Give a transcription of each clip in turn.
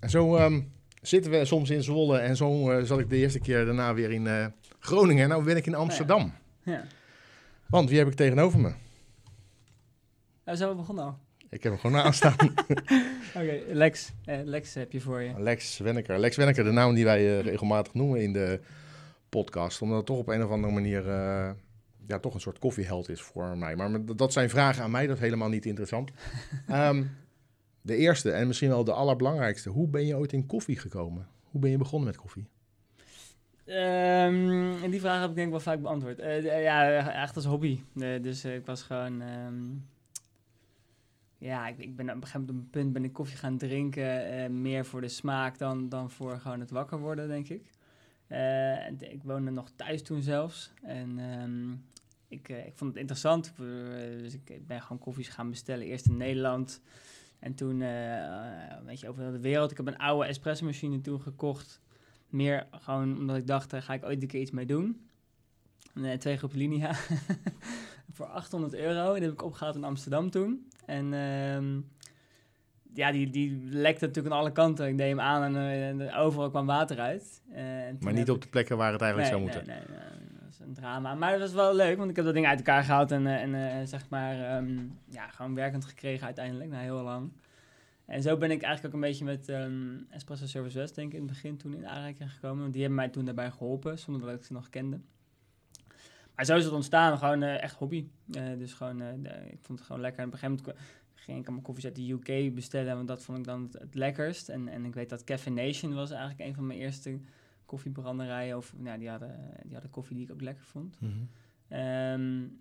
En zo ehm, zitten we soms in Zwolle en zo uh, zat ik de eerste keer daarna weer in uh, Groningen. En nou ben ik in Amsterdam. Ja. Want wie heb ik tegenover me? Ja, zo we begonnen al. Ik heb hem gewoon naast staan. Oké, Lex. Eh, Lex heb je voor je. Lex Wenneker. Lex Wenneker, de naam die wij regelmatig noemen in de podcast. Omdat het toch op een of andere manier ja, toch een soort koffieheld is voor mij. Maar dat zijn vragen aan mij, dat is helemaal niet interessant. Ehm, de eerste en misschien wel de allerbelangrijkste. Hoe ben je ooit in koffie gekomen? Hoe ben je begonnen met koffie? Um, die vraag heb ik denk ik wel vaak beantwoord. Uh, ja, echt als hobby. Uh, dus ik was gewoon... Um, ja, ik, ik, ben op een gegeven moment een punt ben ik koffie gaan drinken. meer voor de smaak dan, dan voor gewoon het wakker worden, denk ik. ik woonde nog thuis toen zelfs. En um, ik, ik vond het interessant. dus ik ben gewoon koffies gaan bestellen. Eerst in Nederland... En toen, uh, weet je, over de wereld. Ik heb een oude espresso machine toen gekocht. Meer gewoon omdat ik dacht, daar ga ik ooit een keer iets mee doen. En, uh, twee groepen linea. voor 800 euro. Die heb ik opgehaald in Amsterdam toen. En uh, ja, die, die lekte natuurlijk aan alle kanten. Ik deed hem aan en, overal kwam water uit. maar niet op de plekken waar het eigenlijk nee, zou moeten. Nee, nee, een drama. Maar het was wel leuk, want ik heb dat ding uit elkaar gehaald en, en zeg maar, um, ja, gewoon werkend gekregen uiteindelijk, na heel lang. En zo ben ik eigenlijk ook een beetje met um, Espresso Service West, denk ik, in het begin toen in aanraking gekomen. Want die hebben mij toen daarbij geholpen, zonder dat ik ze nog kende. Maar zo is het ontstaan, gewoon uh, echt hobby. Dus gewoon, ik vond het gewoon lekker. En op een gegeven moment ging ik mijn koffies uit de UK bestellen, want dat vond ik dan het, lekkerst. En, en ik weet dat Cafe Nation was eigenlijk een van mijn eerste koffiebranderijen. Of, nou, die hadden, die hadden koffie die ik ook lekker vond. Mm -hmm. um,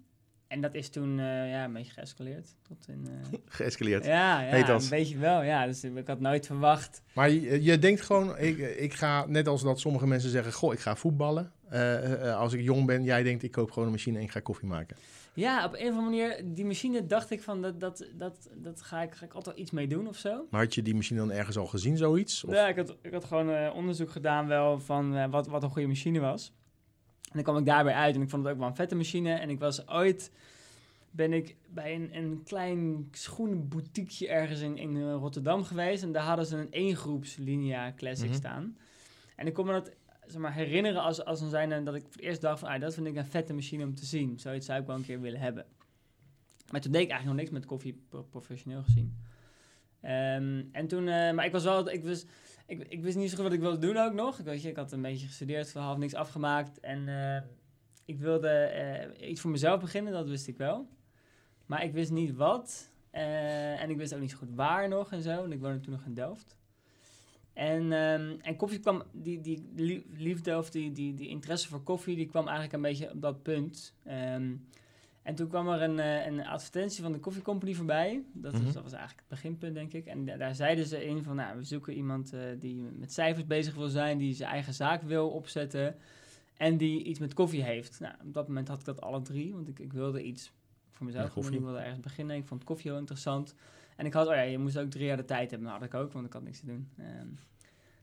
en dat is toen uh, ja, een beetje geëscaleerd. Tot in, uh... geëscaleerd? Ja, ja een beetje wel. Ja. Dus ik had nooit verwacht. Maar je, je denkt gewoon, ik, ik ga, net als dat sommige mensen zeggen... goh, ik ga voetballen. Uh, als ik jong ben, jij denkt, ik koop gewoon een machine en ik ga koffie maken. Ja, op een of andere manier, die machine dacht ik van, dat, dat, dat, dat ga, ik, ga ik altijd iets mee doen of zo. Maar had je die machine dan ergens al gezien, zoiets? Of? Ja, ik had, ik had gewoon onderzoek gedaan wel van wat, wat een goede machine was. En dan kwam ik daarbij uit en ik vond het ook wel een vette machine. En ik was ooit ben ik bij een, een klein schoenenboutiqueje ergens in, in eh, Rotterdam geweest. En daar hadden ze een eengroeps Linea Classic Mhm. staan. En ik kon me dat zeg maar, herinneren als, als een zijnde dat ik voor het eerst dacht van... Ah, dat vind ik een vette machine om te zien. Zoiets zou ik wel een keer willen hebben. Maar toen deed ik eigenlijk nog niks met koffie pro- professioneel gezien. Ehm, en toen, eh, maar ik was wel, ik wist, ik, ik wist niet zo goed wat ik wilde doen ook nog. Ik, weet je, ik had een beetje gestudeerd, half niks afgemaakt. En eh, ik wilde eh, iets voor mezelf beginnen, dat wist ik wel. Maar ik wist niet wat. en ik wist ook niet zo goed waar nog en zo. En ik woonde toen nog in Delft. En, ehm, en koffie kwam, die, die lie- liefde of die, die, die interesse voor koffie, die kwam eigenlijk een beetje op dat punt. Ehm, en toen kwam er een, eh, een advertentie van de Coffee Company voorbij. Dat, was, Mhm. dat was eigenlijk het beginpunt, denk ik. En da- daar zeiden ze in van, nou, we zoeken iemand eh, die met cijfers bezig wil zijn, die zijn eigen zaak wil opzetten en die iets met koffie heeft. Nou, op dat moment had ik dat alle drie, want ik, ik wilde iets voor mezelf. Koffie. Ik wilde ergens beginnen. Ik vond koffie heel interessant. En ik had, oh ja, je moest ook drie jaar de tijd hebben. Nou, had ik ook, want ik had niks te doen. Ehm,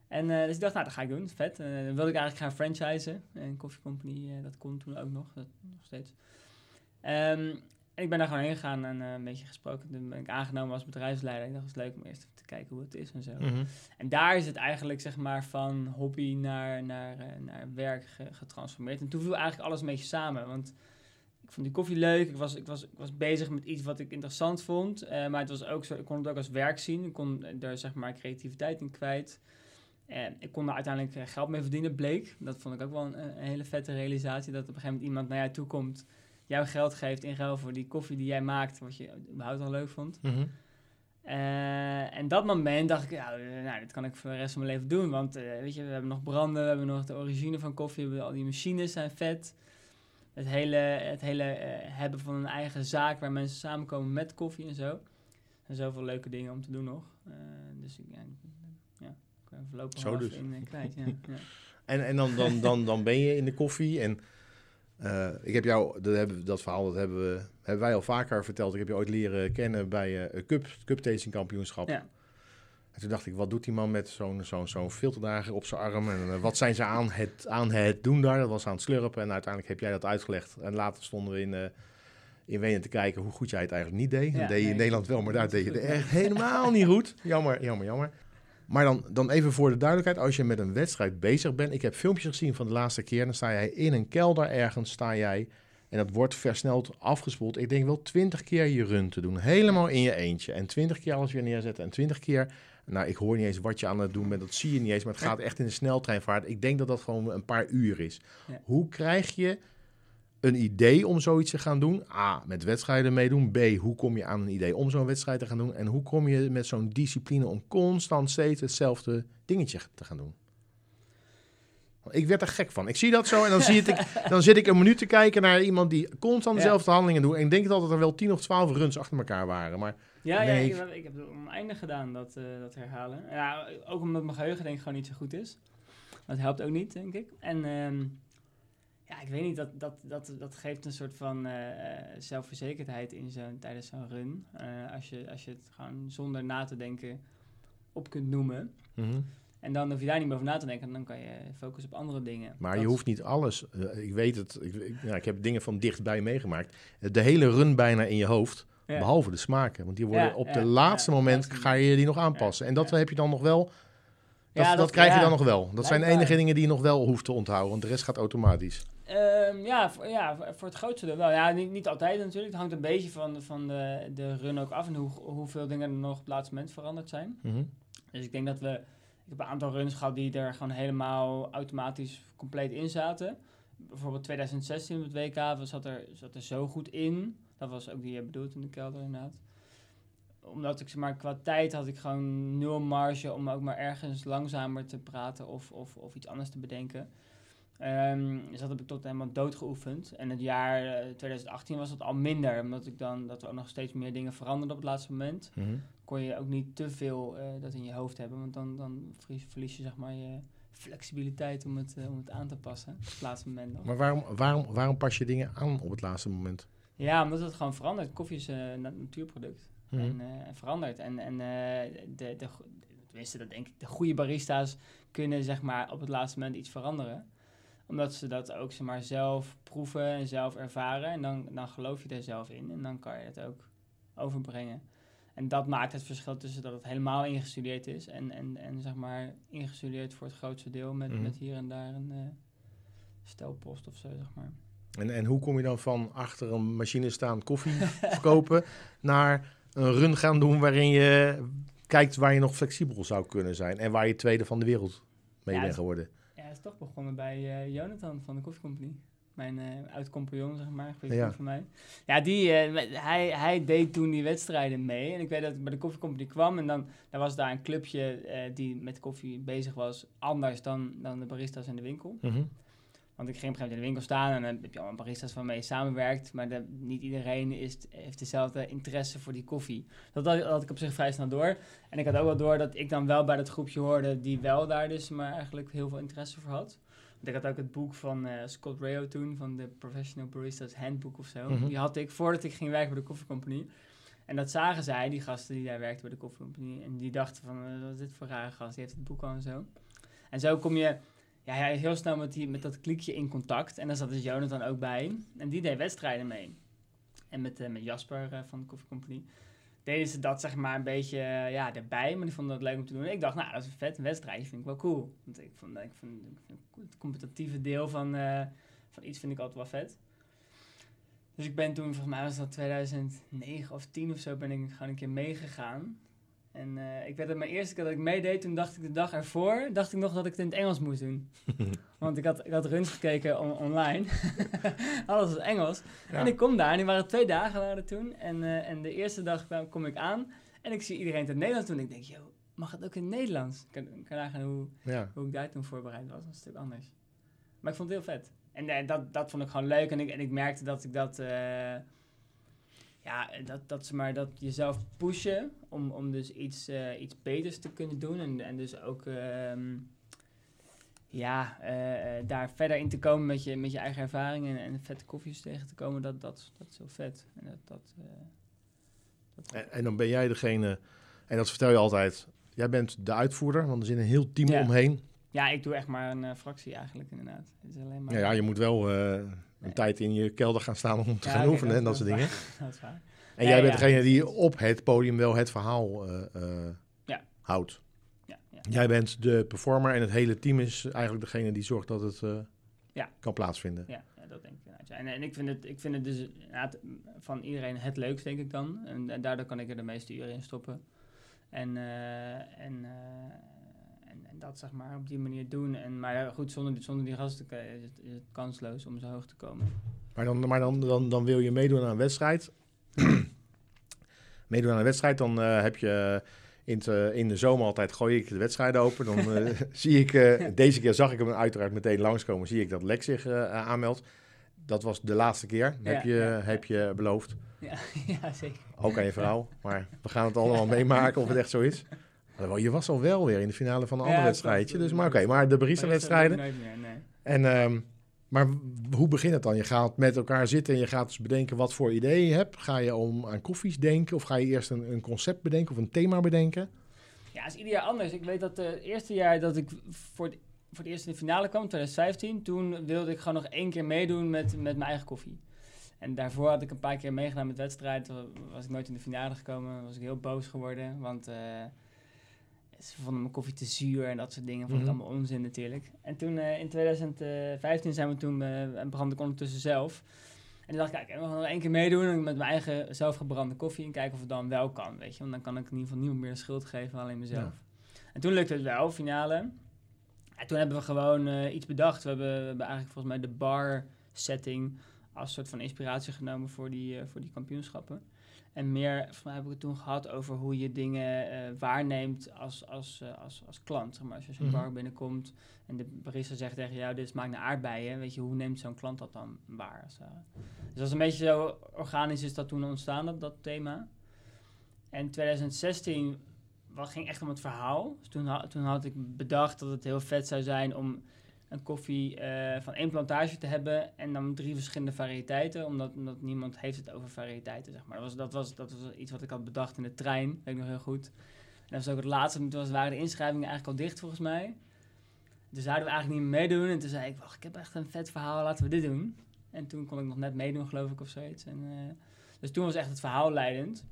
en eh, dus ik dacht, nou, dat ga ik doen. Vet. Eh, dan wilde ik eigenlijk gaan franchisen. En Coffee Company, eh, dat kon toen ook nog. Dat, nog steeds. Ehm, en ik ben daar gewoon heen gegaan en een beetje gesproken. Toen ben ik aangenomen als bedrijfsleider. Ik dacht, het is leuk om eerst even te kijken hoe het is en zo. Mhm. En daar is het eigenlijk zeg maar van hobby naar, naar, naar werk ge- getransformeerd. En toen viel eigenlijk alles een beetje samen. Want ik vond die koffie leuk. Ik was, ik was, ik was bezig met iets wat ik interessant vond. maar het was ook zo, ik kon het ook als werk zien. Ik kon er zeg maar creativiteit in kwijt. En ik kon er uiteindelijk eh, geld mee verdienen, bleek. Dat vond ik ook wel een, een hele vette realisatie. Dat op een gegeven moment iemand naar jou toe komt, jou geld geeft in ruil voor die koffie die jij maakt, wat je überhaupt al leuk vond. Mhm. Eh, en dat moment dacht ik, ja, nou, dit kan ik voor de rest van mijn leven doen. Want eh, weet je, we hebben nog branden, we hebben nog de origine van koffie, we hebben al die machines zijn vet. Het hele, het hele hebben van een eigen zaak waar mensen samenkomen met koffie en zo. Zijn zoveel leuke dingen om te doen nog. Dus ik, ja, ik- ja, ik ben voorlopig Zo dus. in eh, kwijt. Ja, ja. En, en dan, dan, dan, dan ben je in de koffie en eh, ik heb jou, dat, hebben, dat verhaal dat hebben, we, hebben wij al vaker verteld. Ik heb je ooit leren kennen bij een cup, cup tasting kampioenschap. Ja. En toen dacht ik, wat doet die man met zo'n zo'n zo'n filterdrager op zijn arm? En wat zijn ze aan het, aan het doen daar? Dat was aan het slurpen. En uiteindelijk heb jij dat uitgelegd. En later stonden we in, in Wenen te kijken hoe goed jij het eigenlijk niet deed. Ja, dat deed je in nee, Nederland wel, maar daar deed je het nee. echt helemaal niet goed. Jammer, jammer, jammer. Maar dan, dan even voor de duidelijkheid, als je met een wedstrijd bezig bent. Ik heb filmpjes gezien van de laatste keer. Dan sta jij in een kelder ergens, sta jij. En dat wordt versneld afgespoeld. Ik denk wel twintig keer je run te doen. Helemaal in je eentje. En twintig keer alles weer neerzetten. En twintig keer... Nou, ik hoor niet eens wat je aan het doen bent. Dat zie je niet eens. Maar het gaat echt in de sneltreinvaart. Ik denk dat dat gewoon een paar uur is. Ja. Hoe krijg je een idee om zoiets te gaan doen? A, met wedstrijden meedoen. B, hoe kom je aan een idee om zo'n wedstrijd te gaan doen? En hoe kom je met zo'n discipline om constant steeds hetzelfde dingetje te gaan doen? Ik werd er gek van. Ik zie dat zo en dan, zie ik, dan zit ik een minuut te kijken naar iemand die constant Ja. dezelfde handelingen doet. En ik denk dat er wel 10 of 12 runs achter elkaar waren. Maar Ja, ja Nee, ik, ik- ik heb het oneindig gedaan, dat, eh, dat herhalen. Ja, ook omdat mijn geheugen denk ik gewoon niet zo goed is. Dat helpt ook niet, denk ik. En ehm, ja, ik weet niet, dat, dat, dat, dat geeft een soort van eh, eh, zelfverzekerdheid in zo'n, tijdens zo'n run. Eh, als, je, als je het gewoon zonder na te denken op kunt noemen. Mhm. En dan hoef je daar niet meer over na te denken. En dan kan je focussen op andere dingen. Maar Dat- je hoeft niet alles. ik weet het. Ik, ik, ja, ik heb dingen van dichtbij meegemaakt. De hele run bijna in je hoofd. ja. Behalve de smaken. Want die worden Ja, op ja, de laatste moment ga je die nog aanpassen. En dat heb je dan nog wel. Dat, Ja, dat, krijg je dan nog wel. Dat zijn de enige dingen die je nog wel hoeft te onthouden. Want de rest gaat automatisch. Ehm, ja, voor, ja, voor- het grootste deel wel. Ja, niet, niet altijd natuurlijk. Het hangt een beetje van, van de, de run ook af en hoe, hoeveel dingen er nog op het laatste moment veranderd zijn. Mhm. Dus ik denk dat we... Ik heb een aantal runs gehad die er gewoon helemaal automatisch compleet in zaten. Bijvoorbeeld 2016 op het WK was- zat er, zat er zo goed in. Dat was ook die je bedoelt in de kelder inderdaad. Omdat ik zeg maar qua tijd had ik gewoon nul marge om ook maar ergens langzamer te praten of, of, of iets anders te bedenken. Ehm, dus dat heb ik tot helemaal dood geoefend. En het jaar eh, 2018 was dat al minder, omdat ik dan dat we ook nog steeds meer dingen veranderden op het laatste moment Mhm. kon je ook niet te veel eh, dat in je hoofd hebben. Want dan, dan verlies, je zeg maar je flexibiliteit om het, eh, om het aan te passen. Op het laatste moment nog. Maar waarom, waarom, waarom pas je dingen aan op het laatste moment? Ja, omdat het gewoon verandert. Koffie is een na- natuurproduct. Mhm. En, eh, en verandert. En, en eh, de, de, tenminste, dat denk ik, de goede barista's kunnen zeg maar op het laatste moment iets veranderen. Omdat ze dat ook zeg maar zelf proeven en zelf ervaren. En dan, dan geloof je er zelf in. En dan kan je het ook overbrengen. En dat maakt het verschil tussen dat het helemaal ingestudeerd is. En, en, en zeg maar ingestudeerd voor het grootste deel. Met, Mhm. met hier en daar een eh, stelpost of zo, zeg maar. En, en hoe kom je dan van achter een machine staan koffie verkopen naar een run gaan doen waarin je kijkt waar je nog flexibel zou kunnen zijn en waar je tweede van de wereld mee Ja, bent geworden? Ja, het is toch begonnen bij eh, Jonathan van de Coffee Company. Mijn eh oud-compagnon, zeg maar, Ja. van mij. Ja, die, eh, hij, hij deed toen die wedstrijden mee. En ik weet dat ik bij de Coffee Company kwam en dan was daar een clubje die met koffie bezig was. Anders dan, dan de baristas in de winkel. Mhm. Want ik ging op een gegeven moment in de winkel staan en dan heb je allemaal baristas waarmee je samenwerkt. Maar de- niet iedereen is, heeft dezelfde interesse voor die koffie. Dat had, had ik op zich vrij snel door. En ik had ook wel door dat ik dan wel bij dat groepje hoorde die wel daar dus maar eigenlijk heel veel interesse voor had. Want ik had ook het boek van eh, Scott Rao toen, van de Professional Baristas Handbook of zo. Mhm. Die had ik voordat ik ging werken bij de Coffee Company. En dat zagen zij, die gasten die daar werkten bij de Coffee Company. En die dachten van, eh, wat is dit voor rare gast, die heeft het boek al en zo. En zo kom je ja, hij is heel snel met, die, met dat klikje in contact. En daar zat dus Jonathan ook bij. En die deed wedstrijden mee. En met, eh, met Jasper eh, van de Coffee Company deden ze dat zeg maar een beetje eh, ja, erbij. Maar die vonden dat leuk om te doen. En ik dacht, nou, dat is een vet wedstrijd. vind ik wel cool. Want ik vond, ik vond, het competitieve deel van, van iets vind ik altijd wel vet. Dus ik ben toen, volgens mij was dat 2009 of 10 of zo, ben ik gewoon een keer meegegaan. En eh, ik weet dat mijn eerste keer dat ik meedeed, toen dacht ik de dag ervoor, dacht ik nog dat ik het in het Engels moest doen. Want ik had, ik had runs gekeken on- online. Alles was Engels. Ja. En ik kom daar, en die waren twee dagen waren er toen. En, eh, en de eerste dag kom ik aan en ik zie iedereen in het Nederlands doen. En ik denk, joh, mag het ook in het Nederlands? Ik kan, nagaan hoe, Ja. hoe ik daar toen voorbereid was. Dat was een stuk anders. Maar ik vond het heel vet. En eh, dat, dat vond ik gewoon leuk. En ik, en ik merkte dat ik dat... ja, dat, dat, ze maar, dat jezelf pushen om, om dus iets, eh, iets beters te kunnen doen. En, en dus ook... ehm, ja, eh, eh, daar verder in te komen met je, met je eigen ervaringen en, en vette koffies tegen te komen, dat, dat, dat is heel vet. En dat, dat, dat- En, en dan ben jij degene, en dat vertel je altijd, jij bent de uitvoerder, want er zit een heel team Ja. omheen. ja, ik doe echt maar een fractie eigenlijk inderdaad. Het is alleen maar... Ja, ja, je moet wel een tijd in je kelder gaan staan om te Ja, gaan oefenen en dat soort dingen. dat is waar. En Nee, jij bent degene die op het podium wel het verhaal eh, eh, Ja. houdt. Ja, ja. Jij bent de performer en het hele team is eigenlijk degene die zorgt dat het eh, Ja. kan plaatsvinden. Ja, dat denk ik inderdaad. ja. En, en ik, vind het, ik vind het dus van iedereen het leukst, denk ik dan. En, en daardoor kan ik er de meeste uren in stoppen. En, en, en, en dat zeg maar op die manier doen. En, maar goed, zonder, die- zonder die gasten eh, is het, is het kansloos om zo hoog te komen. Maar, dan, maar dan, dan, dan wil je meedoen aan een wedstrijd. meedoen aan een wedstrijd, dan eh, heb je in, te- in de zomer altijd gooi ik de wedstrijden open. Dan eh, zie ik, eh, deze keer zag ik hem uiteraard meteen langskomen, zie ik dat Lex zich eh, aanmeldt. Dat was de laatste keer, Ja, heb, je, ja. heb je beloofd. Ja, ja zeker. Ook aan je vrouw. Maar we gaan het allemaal meemaken of het echt zo is. Je was al wel weer in de finale van een ander wedstrijdje. Dus, maar oké, maar de barista-wedstrijden. nee. En, ehm, maar hoe begint het dan? Je gaat met elkaar zitten en je gaat dus bedenken wat voor ideeën je hebt. Ga je om aan koffies denken of ga je eerst een, een concept bedenken of een thema bedenken? Ja, het is ieder jaar anders. Ik weet dat eh, het eerste jaar dat ik voor het, voor het eerst in de finale kwam, 2015, toen wilde ik gewoon nog één keer meedoen met, met mijn eigen koffie. En daarvoor had ik een paar keer meegedaan met wedstrijd. Wa- Was ik nooit in de finale gekomen. Was ik heel boos geworden. Want eh, ze vonden mijn koffie te zuur en dat soort dingen. Vond ik Mhm. allemaal onzin natuurlijk. En toen eh, in 2015 zijn we toen, eh, en begon ik ondertussen zelf. En toen dacht ik, kijk, we gaan nog één keer meedoen met mijn eigen zelfgebrande koffie. En kijken of het dan wel kan, weet je. Want dan kan ik in ieder geval niemand meer de schuld geven, alleen mezelf. En toen lukte het wel, finale. En toen hebben we gewoon eh, iets bedacht. We hebben, we hebben eigenlijk volgens mij de bar setting als soort van inspiratie genomen voor die, voor die kampioenschappen. En meer, mij heb ik het toen gehad over hoe je dingen eh, waarneemt als, als, eh, als, als klant. Zeg maar, als je zo'n Mhm. bar binnenkomt en de barista zegt tegen jou, dit smaakt naar aardbeien. Weet je, hoe neemt zo'n klant dat dan waar? het ware? Dus dat is een beetje zo organisch is dat toen ontstaan, dat, dat thema. En 2016 wat ging echt om het verhaal. Dus toen, toen had ik bedacht dat het heel vet zou zijn om een koffie eh, van één plantage te hebben en dan drie verschillende variëteiten, omdat, omdat niemand heeft het over variëteiten, zeg maar. Dat was, dat, was, dat was iets wat ik had bedacht in de trein, weet ik nog heel goed. En dat was ook het laatste, toen was, waren de inschrijvingen eigenlijk al dicht volgens mij. Dus zouden we eigenlijk niet meedoen. En toen zei ik, wacht, ik heb echt een vet verhaal, laten we dit doen. En toen kon ik nog net meedoen, geloof ik, of zoiets. En, eh, dus toen was echt het verhaal leidend.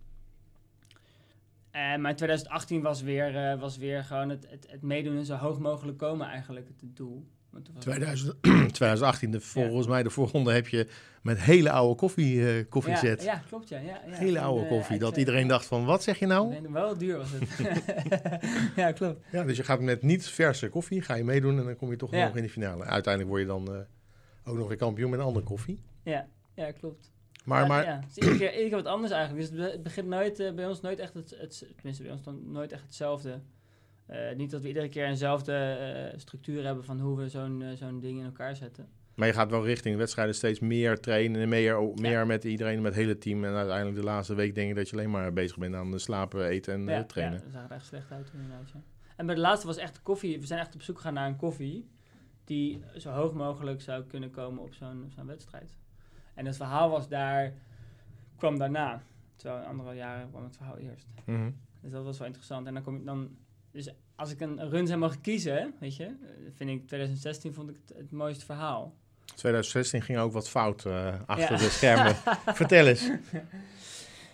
En maar in 2018 was weer, was weer gewoon het, het, het meedoen en zo hoog mogelijk komen eigenlijk het doel. Want toen was 2000, 2018, de, volgens mij de voorronde heb je met hele oude koffie, eh koffiezet. Ja, ja, klopt ja. ja, ja. hele oude eh, koffie. Dat iedereen dacht van, wat zeg je nou? nee, wel duur was het. ja, klopt. Ja, dus je gaat met niet verse koffie, ga je meedoen en dan kom je toch nog in de finale. Uiteindelijk word je dan eh, ook nog weer kampioen met een andere koffie. Ja, ja klopt. Maar, ja, maar Ja, is iedere keer, iedere keer wat anders eigenlijk. Dus het be- het begint nooit, bij ons nooit echt het, het, tenminste bij ons dan nooit echt hetzelfde. Eh, niet dat we iedere keer eenzelfde eh, structuur hebben van hoe we zo'n eh, zo'n ding in elkaar zetten. Maar je gaat wel richting wedstrijden steeds meer trainen en meer, o- meer met iedereen, met het hele team. En uiteindelijk de laatste week denk ik dat je alleen maar bezig bent aan slapen, eten en ja, trainen. Ja, dat zag er echt slecht uit inderdaad, ja. En bij de laatste was echt koffie. We zijn echt op zoek gegaan naar een koffie die zo hoog mogelijk zou kunnen komen op zo'n zo'n wedstrijd. En het verhaal was daar, kwam daarna. Terwijl in andere jaren kwam het verhaal eerst. Mhm. Dus dat was wel interessant. En dan kom ik dan. Dus als ik een run zou mogen kiezen, weet je, eh, vind ik 2016 vond ik het, het mooiste verhaal. 2016 ging ook wat fout eh, achter Ja. de schermen. Vertel eens.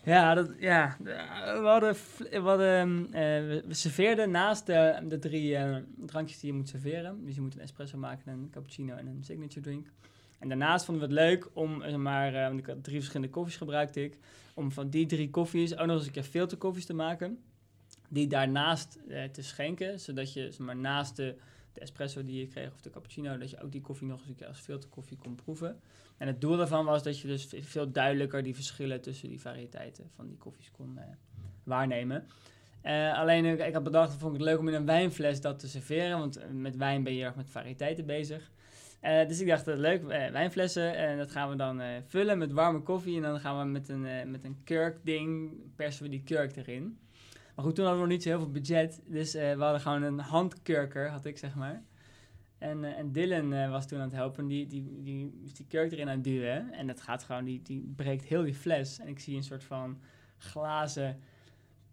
Ja, dat, ja. we hadden, we, hadden eh, we we serveerden naast de, de drie eh, drankjes die je moet serveren. Dus je moet een espresso maken, een cappuccino en een signature drink. En daarnaast vonden we het leuk om, zeg maar, eh, want ik had drie verschillende koffies gebruikte ik, om van die drie koffies ook nog eens een keer filterkoffies te maken. Die daarnaast eh, te schenken, zodat je zeg maar, naast de, espresso die je kreeg of de cappuccino, dat je ook die koffie nog eens een keer als filterkoffie kon proeven. En het doel daarvan was dat je dus ve- veel duidelijker die verschillen tussen die variëteiten van die koffies kon eh, waarnemen. Eh, alleen ik, ik had bedacht, vond ik het leuk om in een wijnfles dat te serveren, want eh, met wijn ben je erg met variëteiten bezig. Eh, dus ik dacht, eh, leuk, eh, wijnflessen, en dat gaan we dan eh, vullen met warme koffie en dan gaan we met een, eh, met een kurkding, persen we die kurk erin. Maar goed, toen hadden we nog niet zo heel veel budget, dus eh, we hadden gewoon een handkurker, had ik zeg maar. En, eh, en Dylan eh, was toen aan het helpen. Die, die, die is die kurk erin aan het duwen. En dat gaat gewoon, die, die breekt heel die fles. En ik zie een soort van glazen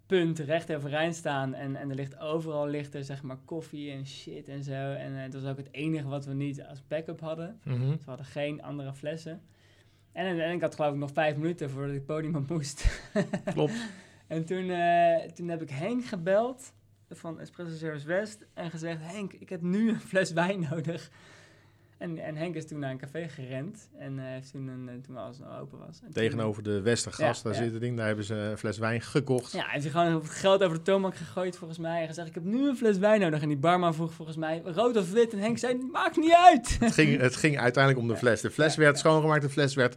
punt recht overeind staan. En, en er ligt overal ligt er, zeg maar koffie en shit en zo. En dat was ook het enige wat we niet als backup hadden. Mhm. Dus we hadden geen andere flessen. En, en ik had geloof ik nog vijf minuten voordat ik het podium op moest. Klopt. En toen, eh, toen heb ik Henk gebeld. van Espresso Service West en gezegd: Henk, ik heb nu een fles wijn nodig. En, en Henk is toen naar een café gerend en eh, heeft toen, een, eh, toen alles nog open was. En toen- Tegenover de Westergast, Ja, daar ja. zit het ding. Daar hebben ze een fles wijn gekocht. Ja, hij heeft gewoon het geld over de toonbank gegooid volgens mij. En gezegd, ik heb nu een fles wijn nodig. En die barman vroeg volgens mij, rood of wit? En Henk zei, maakt niet uit. Het, ging, het ging uiteindelijk om de fles. De fles Ja, werd schoongemaakt, de fles werd...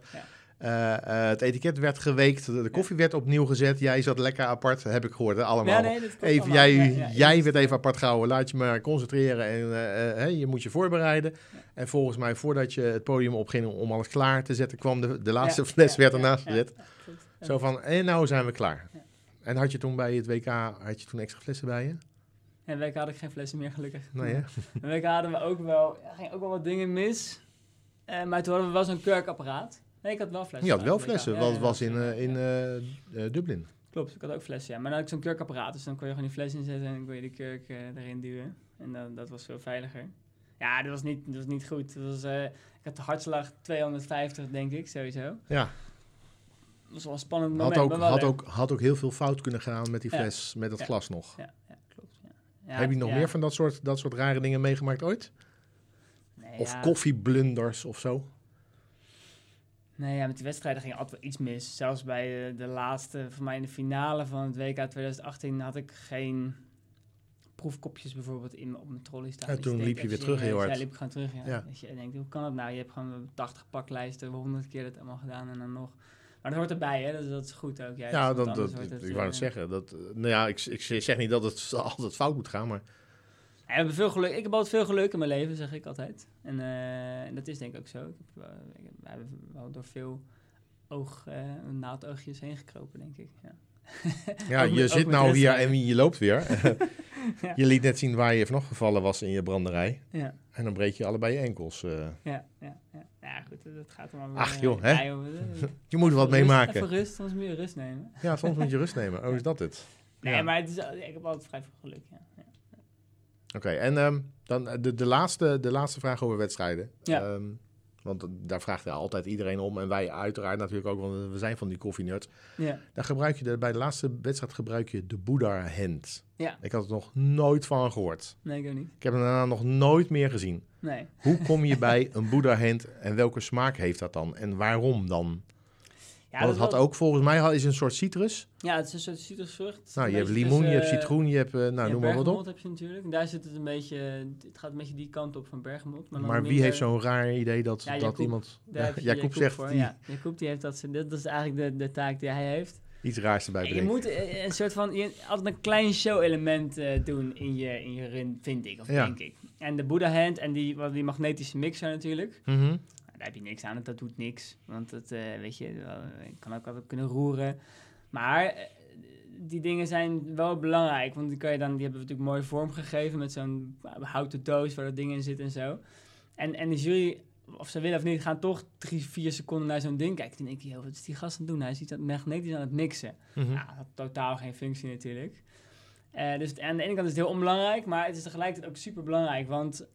Eh, eh, het etiket werd geweekt, de, de koffie werd opnieuw gezet. Jij zat lekker apart, heb ik gehoord, hè, allemaal. Nee, Even, allemaal. jij, jij werd even apart gehouden. Laat je maar concentreren en eh, je moet je voorbereiden. En volgens mij, voordat je het podium opging om alles klaar te zetten, kwam de, de laatste fles werd ernaast gezet. Zo van, en nou zijn we klaar. En had je toen bij het WK, had je toen extra flessen bij je? En week had ik geen flessen meer, gelukkig. Nee, hè? Een week hadden we ook wel, er gingen ook wel wat dingen mis. Maar toen hadden we wel zo'n kurkapparaat. Nee, ik had wel flessen. Je had wel flessen, het was in, eh, in eh, eh, Dublin. Klopt, ik had ook flessen, ja. Maar dan had ik zo'n kurkapparaat, dus dan kon je gewoon die fles inzetten en dan kon je de kurk erin duwen. En dan, dat was veel veiliger. Ja, dat was niet, dat was niet goed. Dat was, ik had de hartslag 250, denk ik, sowieso. Ja, Dat was wel een spannend had moment. ook, maar wel had, ook, had ook heel veel fout kunnen gaan met die Ja. fles, met het Ja. glas nog. Ja, ja klopt. Heb je nog meer van dat soort, dat soort rare dingen meegemaakt ooit? Nee, Of ja. koffieblunders of zo? Nee, ja, met die wedstrijden ging altijd wel iets mis. Zelfs bij eh, de laatste, voor mij in de finale van het WK 2018, had ik geen proefkopjes bijvoorbeeld in, op mijn trolley staan. Ja, Dus toen liep je weer terug heel hard. Ja, liep ik gewoon terug, ja. Ja. Je, en denk, hoe kan dat nou? Je hebt gewoon 80 paklijsten, 100 keer dat allemaal gedaan en dan nog. Maar dat hoort erbij, hè? Dus dat is goed ook. juist, Ja, dat, dat, het, ik wou het eh, zeggen. Dat, eh, nou ja, ik, ik zeg niet dat het altijd fout moet gaan, maar we hebben veel geluk. Ik heb altijd veel geluk in mijn leven, zeg ik altijd. En, eh, dat is denk ik ook zo. Ik heb, eh, ik heb, we hebben wel door veel oog, eh naadoogjes heen gekropen, denk ik. Ja, ja, je met- zit nou hier en je loopt weer. Ja. Je liet net zien waar je vanochtend gevallen was in je branderij. ja, En dan breek je allebei je enkels. eh. ja, ja. ja. Ja, goed, dat- gaat er maar Ach, eh, joh, hè? Eh, Je moet er wat even mee rust- maken. Even rust, soms moet je rust nemen. Ja, soms moet je rust nemen. Oh, is dat het? Nee, maar het is, ik heb altijd vrij veel geluk, ja. Ja. Oké, en ehm, dan eh, de, de, laatste, de laatste vraag over wedstrijden. Ja. Ehm, want daar vraagt er altijd iedereen om. En wij uiteraard natuurlijk ook, want we zijn van die koffienerds. ja. Dan gebruik je de, bij de laatste wedstrijd gebruik je de Buddha hand. Ja. Ik had er nog nooit van gehoord. Nee, ik ook niet. Ik heb hem daarna nog nooit meer gezien. Nee. Hoe kom je bij een Buddha hand en welke smaak heeft dat dan? En waarom dan? Ja, Want het had wel- ook volgens mij is een soort citrus. Ja, het is een soort citrusvrucht. Nou, je hebt limoen, je hebt eh, citroen, je hebt, eh, nou, ja, noem maar wat bergamot op. heb je natuurlijk. En daar zit het een beetje, het gaat een beetje die kant op van bergamot. Maar, Maar wie heeft zo'n raar idee dat, Ja, dat Jacob. iemand... Je Jacob zegt voor, die Ja, Jacob die heeft dat, ze- dat is eigenlijk de, de taak die hij heeft. iets raars erbij En je moet eh, een soort van, je, altijd een klein show-element eh, doen in je, in je run, vind ik, of Ja. denk ik. En de Buddha Hand en die, wat- die magnetische mixer natuurlijk. Mhm. Daar heb je niks aan, dat doet niks. Want het, eh, weet je, wel, je kan ook altijd kunnen roeren. Maar eh, die dingen zijn wel belangrijk. Want die, kan je dan, die hebben we natuurlijk mooi vormgegeven met zo'n houten doos waar dat ding in zit en zo. En, en de jury, of ze willen of niet, gaan toch drie, vier seconden naar zo'n ding kijken. Dan denk je, joh, wat is die gast aan het doen? Hij is iets aan- magnetisch aan het mixen. Nou, dat had totaal geen functie natuurlijk. Eh, dus aan de ene kant is het heel onbelangrijk, maar het is tegelijkertijd ook super belangrijk. Want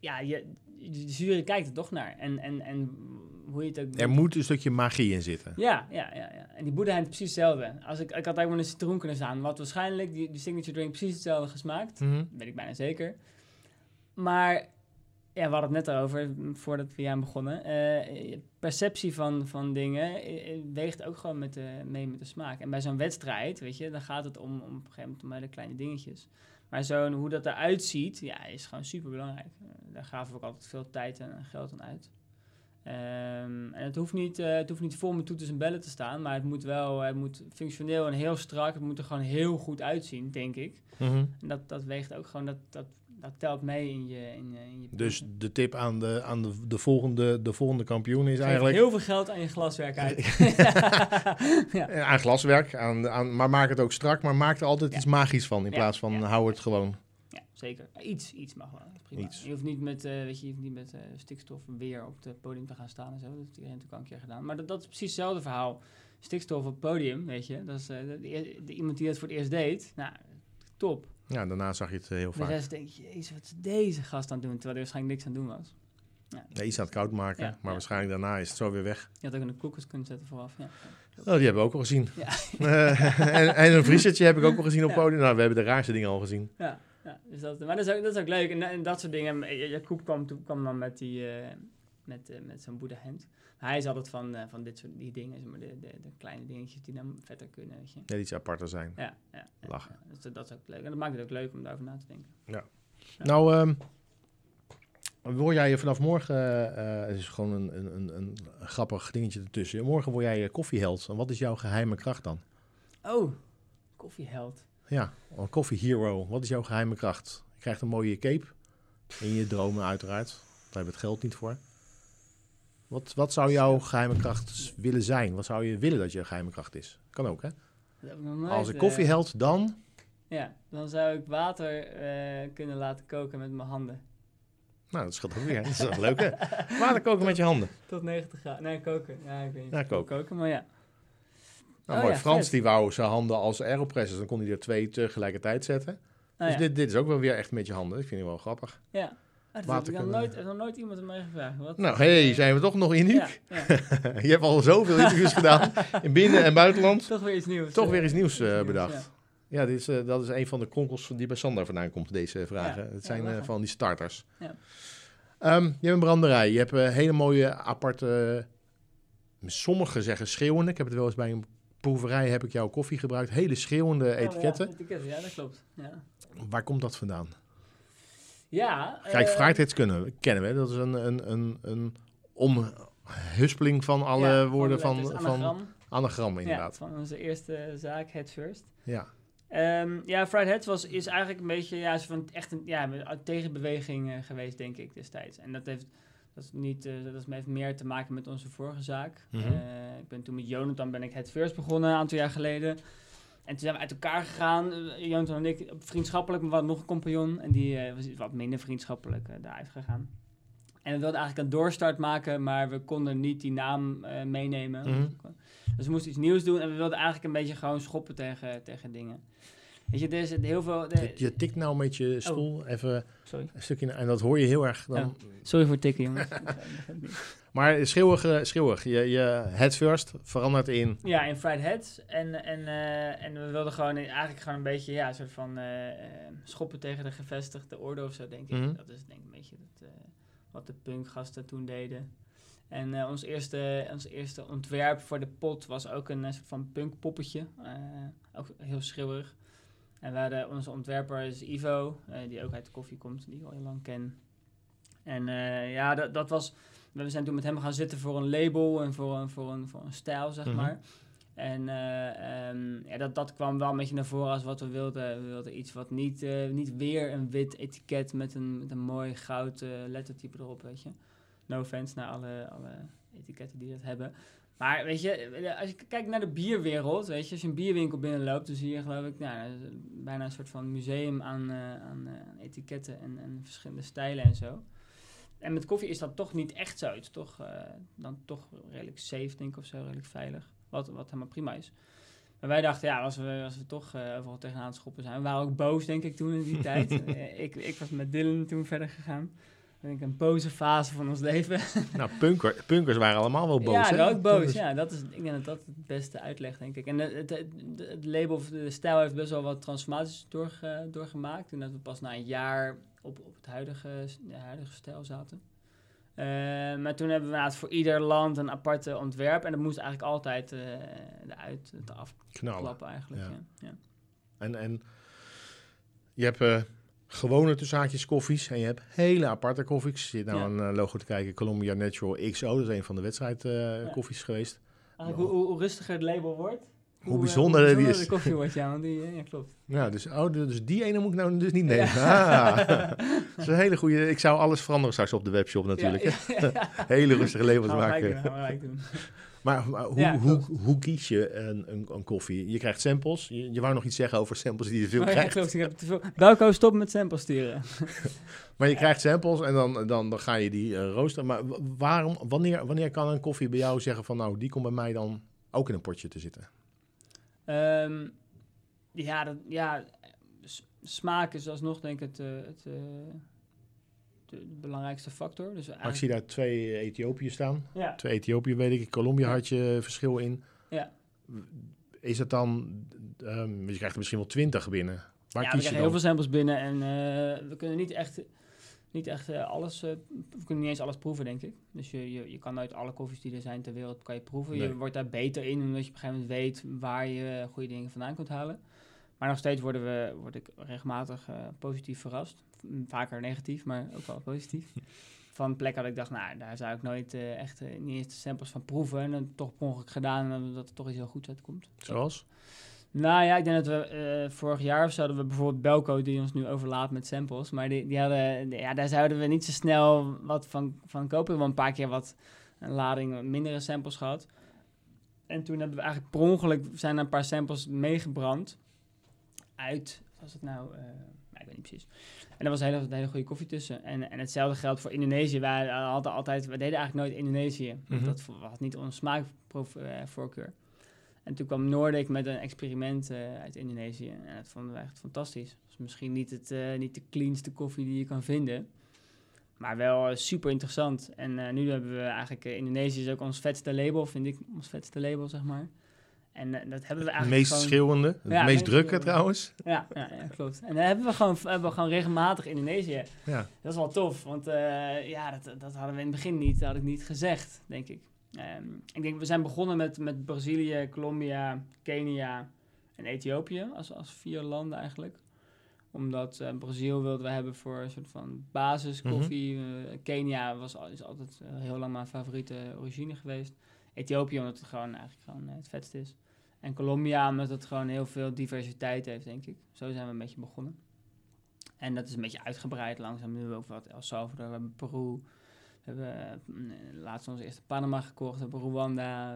ja, je, de jury kijkt er toch naar. En, en, en hoe je het ook Er moet een stukje magie in zitten. Ja, ja, ja, ja. En die Boeddha heeft precies hetzelfde. Als ik, ik had ook met een citroen kunnen staan. Wat waarschijnlijk die, die signature drink precies hetzelfde gesmaakt. Mhm. Dat weet ik bijna zeker. Maar ja, we hadden het net over, m, voordat we hier aan begonnen. eh, perceptie van, van dingen eh, eh, weegt ook gewoon met de, mee met de smaak. En bij zo'n wedstrijd, weet je, dan gaat het om, om op een gegeven moment om hele kleine dingetjes. Maar zo'n, hoe dat eruit ziet, ja, is gewoon super belangrijk. daar gaven we ook altijd veel tijd en geld aan uit. Ehm, en het hoeft, niet, eh, het hoeft niet vol met toeters en bellen te staan, maar het moet wel het moet functioneel en heel strak. Het moet er gewoon heel goed uitzien, denk ik. Mhm. En dat, dat weegt ook gewoon, dat, dat, dat telt mee in je, in, in je Dus de tip aan de, aan de, de, volgende, de volgende kampioen is Geef eigenlijk... heel veel geld aan je glaswerk uit. ja. Aan glaswerk, aan, aan, maar maak het ook strak, maar maak er altijd Ja. iets magisch van. In Ja, plaats van hou het gewoon. ja, zeker. Iets, iets mag wel. Prima. Iets. Je hoeft niet met, eh, weet je, je hoeft niet met eh, stikstof weer op het podium te gaan staan en zo. Dat heeft iedereen natuurlijk al een keer gedaan. Maar dat, dat is precies hetzelfde verhaal. Stikstof op het podium, weet je. Dat is eh, de, de- de- iemand die dat voor het eerst deed. Nou, top. Ja, daarna zag je het eh, heel De vaak. rest denk je, jezus, wat is deze gast aan het doen? Terwijl hij waarschijnlijk niks aan het doen was. Ja. Ja, iets aan het koud maken, Ja, maar waarschijnlijk daarna is het zo weer weg. Je had ook de koelkast kunnen zetten vooraf. Ja. Oh, die hebben we ook al gezien. Ja. Eh, en, en een vriesertje heb ik ook al gezien op podium. Nou, we hebben de raarste dingen al gezien. Ja, ja dus dat, maar dat is, ook, dat is ook leuk. En, en dat soort dingen. Ja- Jacob kwam, toen- kwam dan met, die, eh, met, eh, met zo'n Boeddha hand. Hij is altijd van, eh, van dit soort die dingen, zeg maar, de, de, de kleine dingetjes die dan verder kunnen. Weet je. Net iets aparter zijn. Ja, ja, ja, Lachen. ja. Dus dat, dat is ook leuk. En dat maakt het ook leuk om daarover na te denken. Ja. Nou, ehm word jij vanaf morgen, eh, het is gewoon een, een, een, een grappig dingetje ertussen. Morgen word jij eh, koffieheld. En wat is jouw geheime kracht dan? Oh, koffieheld. Ja, een coffee hero. Wat is jouw geheime kracht? Je krijgt een mooie cape. In je dromen uiteraard. Daar hebben we het geld niet voor. Wat, wat zou jouw geheime kracht willen zijn? Wat zou je willen dat je geheime kracht is? Kan ook, hè? Heb ik nooit, Als een eh, koffieheld, dan... Ja, dan zou ik water eh, kunnen laten koken met mijn handen. Nou, dat scheelt ook weer. Dat is wel leuk, hè? Water koken met je handen. Tot 90 graden. Nee, koken. Ja, ik weet niet. Ja, koken. koken, maar ja. Nou, Oh mooi. ja, Frans vet. die wou zijn handen als aeropressers. Dan kon hij er twee tegelijkertijd zetten. Nou dus ja. dit, dit is ook wel weer echt met je handen. Ik vind het wel grappig. Ja. Ah, dat Water heb ik nog nooit, nog nooit iemand aan mij gevraagd. Wat, Nou, hey, zijn we toch nog uniek? Ja, ja. je hebt al zoveel interviews gedaan in binnen- en buitenland. toch weer iets nieuws. Toch weer iets nieuws eh, bedacht. ja. Ja, dit is, eh, dat is een van de kronkels die bij Sander vandaan komt, deze vragen. Het zijn eh, van die starters. Ja. Ehm, je hebt een branderij. Je hebt hele mooie aparte... Sommigen zeggen schreeuwende. Ik heb het wel eens bij een proeverij heb ik jouw koffie gebruikt. Hele schreeuwende etiketten. Oh, ja, etiketten, ja, dat klopt. Ja, Waar komt dat vandaan? Ja Kijk, Frightheads kunnen, kennen we. Dat is een, een, een, een omhuspeling van alle ja, woorden van, van anagram. anagram, Ja, inderdaad. van onze eerste zaak, Head First. Ja. Ehm, ja, Fried Heads was, is eigenlijk een beetje ja, van echt een ja, een tegenbeweging eh, geweest, denk ik, destijds. En dat heeft, dat is niet, eh, dat heeft meer te maken met onze vorige zaak. Mhm. Ik ben toen met Jonathan ben ik Head First begonnen, een aantal jaar geleden. En toen zijn we uit elkaar gegaan, eh, Jonathan en ik, vriendschappelijk, maar we hadden nog een compagnon. En die eh, was wat minder vriendschappelijk eh, daaruit gegaan. En we wilden eigenlijk een doorstart maken, maar we konden niet die naam meenemen. Mhm. Dus we moesten iets nieuws doen en we wilden eigenlijk een beetje gewoon schoppen tegen, tegen dingen. Weet je, is heel veel... de- Je, je tikt nou met je stoel even sorry. een stukje naar- en dat hoor je heel erg dan. sorry voor tikken, jongens. Maar schreeuwig, eh, schreeuwig. Je, je head first verandert in. ja, in Fried Heads. En, en, eh, en we wilden gewoon eigenlijk gewoon een beetje, ja, een soort van eh, schoppen tegen de gevestigde orde of zo, denk ik. Mhm. Dat is denk ik een beetje eh, wat de punkgasten toen deden. En ons, eerste, ons eerste ontwerp voor de pot was ook een soort van punkpoppetje. eh, ook heel schreeuwig. En we hadden onze ontwerper is Ivo, eh, die ook uit de koffie komt, die ik al heel lang ken. En eh, ja, dat, dat was... We zijn toen met hem gaan zitten voor een label en voor een, voor een, voor een stijl, zeg Mhm. maar. En eh, ehm, ja, dat, dat kwam wel een beetje naar voren als wat we wilden. We wilden iets wat niet, niet weer een wit etiket met een, met een mooi goud lettertype erop, weet je. No offense naar alle, alle etiketten die dat hebben. Maar weet je, als je kijkt naar de bierwereld, weet je, als je een bierwinkel binnenloopt, dan zie je geloof ik nou, bijna een soort van museum aan, eh, aan, eh, aan etiketten en, en verschillende stijlen en zo. En met koffie is dat toch niet echt zo. Het is toch, eh, dan toch redelijk safe, denk ik, of zo, redelijk veilig. Wat, wat helemaal prima is. Maar wij dachten, ja, als we, als we toch eh, overal tegenaan schoppen zijn. We waren ook boos, denk ik, toen in die tijd. Eh, ik, ik was met Dylan toen verder gegaan. Denk ik een boze fase van ons leven. Nou, punker, punkers waren allemaal wel boos. ja, ook boos. Ja, dat is, ik denk dat dat het beste uitlegt, denk ik. En het, het, label, of de stijl heeft best wel wat transformaties doorge, doorgemaakt. Toen dat we pas na een jaar op, op het huidige, de huidige stijl zaten. Eh, maar toen hebben we inderdaad voor ieder land een aparte ontwerp. En dat moest eigenlijk altijd eh eruit afklappen eigenlijk. Ja. Ja. Ja. En, en je hebt eh, gewone tussenhaakjes koffies en je hebt hele aparte koffies. Je zit nou Ja. een eh, logo te kijken, Columbia Natural XO. Dat is een van de wedstrijdkoffies Ja. koffies geweest. Eigenlijk hoe, hoe, hoe rustiger het label wordt. Hoe eh, bijzonder die is. de koffie wordt, ja. Want die, eh, ja, klopt. Ja, dus, oh, dus die ene moet ik nou dus niet nemen. Ah, dat is een hele goede. Ik zou alles veranderen straks op de webshop natuurlijk. Ja, ja, ja. Hele rustige labels maken. gaan we gelijk doen. Maar, hoe, Ja, hoe, hoe kies je een, een, een koffie? Je krijgt samples. Je, je wou nog iets zeggen over samples die je veel Oh, ja, krijgt. klopt, ik heb te veel. Stop met samples sturen. Maar je krijgt samples en dan, dan, dan ga je die eh, roosteren. Maar wa- waarom, wanneer, wanneer kan een koffie bij jou zeggen van nou, die komt bij mij dan ook in een potje te zitten? Ehm, ja, dat, ja, smaak is alsnog denk ik het, eh, het, eh, de, belangrijkste factor. Dus Maar ik eigenlijk, zie daar twee Ethiopië staan. ja, Twee Ethiopië weet ik. Colombia had je verschil in. Ja. is het dan, ehm, je krijgt er misschien wel twintig binnen. Waar ja, we krijgen heel veel samples binnen en eh, we kunnen niet echt, niet echt eh, alles, eh, we kunnen niet eens alles proeven, denk ik. Dus je, je, je kan uit alle koffies die er zijn ter wereld, kan je proeven. Nee. Je wordt daar beter in, omdat je op een gegeven moment weet waar je goede dingen vandaan kunt halen. Maar nog steeds worden we, word ik regelmatig eh, positief verrast. Vaker negatief, maar ook wel positief. Van plekken dat ik dacht, nou, daar zou ik nooit eh, echt eh, niet eens de samples van proeven. En dan toch per ongeluk gedaan en dat er toch iets heel goeds uitkomt. Zoals? Nou ja, ik denk dat we vorig jaar of zo hadden we bijvoorbeeld Belco die ons nu overlaat met samples. Maar die, die hadden, ja, daar zouden we niet zo snel wat van, van kopen. We hebben een paar keer wat een lading mindere samples gehad. En toen hebben we eigenlijk per ongeluk zijn er een paar samples meegebrand uit, was het nou? Eh, ja, ik weet niet precies. En er was een hele, een hele goede koffie tussen. En, en hetzelfde geldt voor Indonesië. Wij hadden altijd, we deden eigenlijk nooit Indonesië. Mhm. Dat was niet onze smaakvoorkeur. En toen kwam Noordic met een experiment eh, uit Indonesië. En dat vonden we echt fantastisch. Misschien niet, het, eh, niet de cleanste koffie die je kan vinden. Maar wel eh, super interessant. En eh, nu hebben we eigenlijk... eh, Indonesië is ook ons vetste label, vind ik. Ons vetste label, zeg maar. En eh, dat hebben we Het eigenlijk meest gewoon... schreeuwende, het Ja, meest meest drukke trouwens. Ja, ja, ja, klopt. En dan hebben we gewoon, hebben we gewoon regelmatig Indonesië. Ja. Dat is wel tof, want eh, ja, dat, dat hadden we in het begin niet, dat had ik niet gezegd, denk ik. Ehm, ik denk, we zijn begonnen met, met Brazilië, Colombia, Kenia en Ethiopië als, als vier landen eigenlijk. Omdat eh Brazil wilden we hebben voor een soort van basiskoffie. Eh, Kenia was, is altijd heel lang mijn favoriete origine geweest. Ethiopië omdat het gewoon eigenlijk gewoon het vetst is. En Colombia omdat het gewoon heel veel diversiteit heeft, denk ik. Zo zijn we een beetje begonnen. En dat is een beetje uitgebreid langzaam. Nu ook wat El Salvador, we hebben Peru. We hebben eh, laatst onze eerste Panama gekocht, we hebben Rwanda.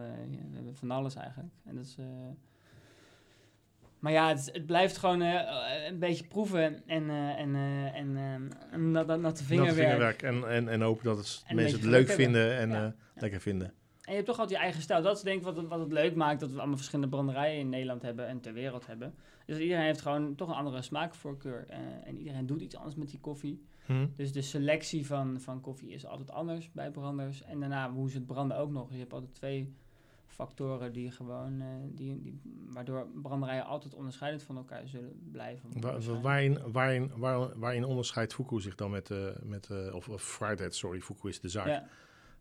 we hebben van alles eigenlijk. En dat is... eh, maar ja, het, is- het blijft gewoon eh, een beetje proeven en, eh, en, en, nat, natte vingerwerk. vingerwerk. En, en, en hopen dat het mensen het leuk vinden en Ja. lekker vinden. En je hebt toch altijd je eigen stijl. Dat is denk ik wat het, wat het leuk maakt dat we allemaal verschillende branderijen in Nederland hebben en ter wereld hebben. Dus iedereen heeft gewoon toch een andere smaakvoorkeur. eh, en iedereen doet iets anders met die koffie. Hm. Dus de selectie van, van koffie is altijd anders bij branders. En daarna hoe ze het branden ook nog. Dus je hebt altijd twee factoren die gewoon, eh, die, die, waardoor branderijen altijd onderscheidend van elkaar zullen blijven. Wa- waarin, waarin, waar, waarin onderscheidt Fuku zich dan met, eh met of, of Friedhead, sorry, Fuku is de zaak. Ja.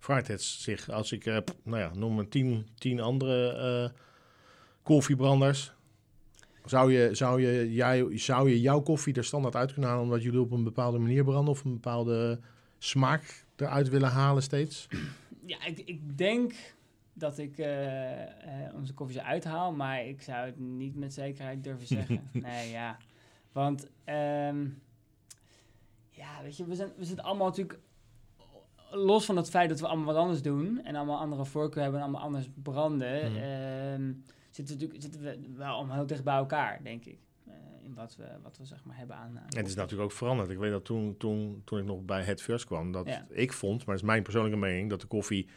Friedhead zich, als ik, eh, pff, nou ja, noem een tien, tien andere eh, koffiebranders. Zou je, zou, je, jij, zou je jouw koffie er standaard uit kunnen halen omdat jullie op een bepaalde manier branden of een bepaalde smaak eruit willen halen steeds? Ja, ik, ik denk dat ik eh, eh, onze koffie zou uithaal, maar ik zou het niet met zekerheid durven zeggen. nee, ja. Want, ehm, ja, weet je, we, zijn, we zitten allemaal natuurlijk, los van het feit dat we allemaal wat anders doen en allemaal andere voorkeur hebben en allemaal anders branden, Mhm. ehm, zitten, we natuurlijk, zitten we wel allemaal heel dicht bij elkaar, denk ik. eh, in wat we, wat we zeg maar hebben aan. het is natuurlijk ook veranderd. Ik weet dat toen, toen, toen ik nog bij het first kwam, dat Ja. ik vond, maar dat is mijn persoonlijke mening, dat de koffie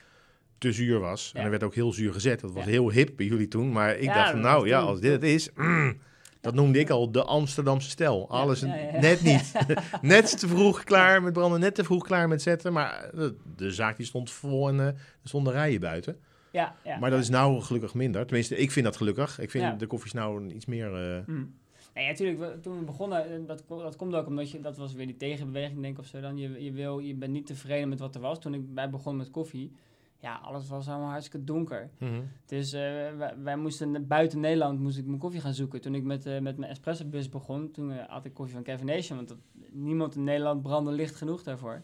te zuur was. En er werd ook heel zuur gezet. Dat was Ja. heel hip bij jullie toen. Maar ik dacht, nou ja, als dit het is, mm, dat noemde ik al de Amsterdamse stijl. Alles ja, ja, ja. net niet. net te vroeg klaar met branden, net te vroeg klaar met zetten. Maar de, de zaak die stond vol en eh, er stonden rijen buiten. Ja, ja, maar dat is nou gelukkig minder. Tenminste, ik vind dat gelukkig. Ik vind de koffies nou iets meer... eh, Mm. Nee, natuurlijk. toen we begonnen, eh, dat, dat komt ook omdat je, dat was weer die tegenbeweging, denk ik, of zo. Dan je, je, wil, je bent niet tevreden met wat er was. Toen ik bij begon met koffie, ja, alles was allemaal hartstikke donker. mhm. Dus eh, wij, wij moesten buiten Nederland moest ik mijn koffie gaan zoeken. Toen ik met, eh, met mijn espresso bus begon, toen eh, had ik koffie van Kevin Nation, want dat, niemand in Nederland brandde licht genoeg daarvoor.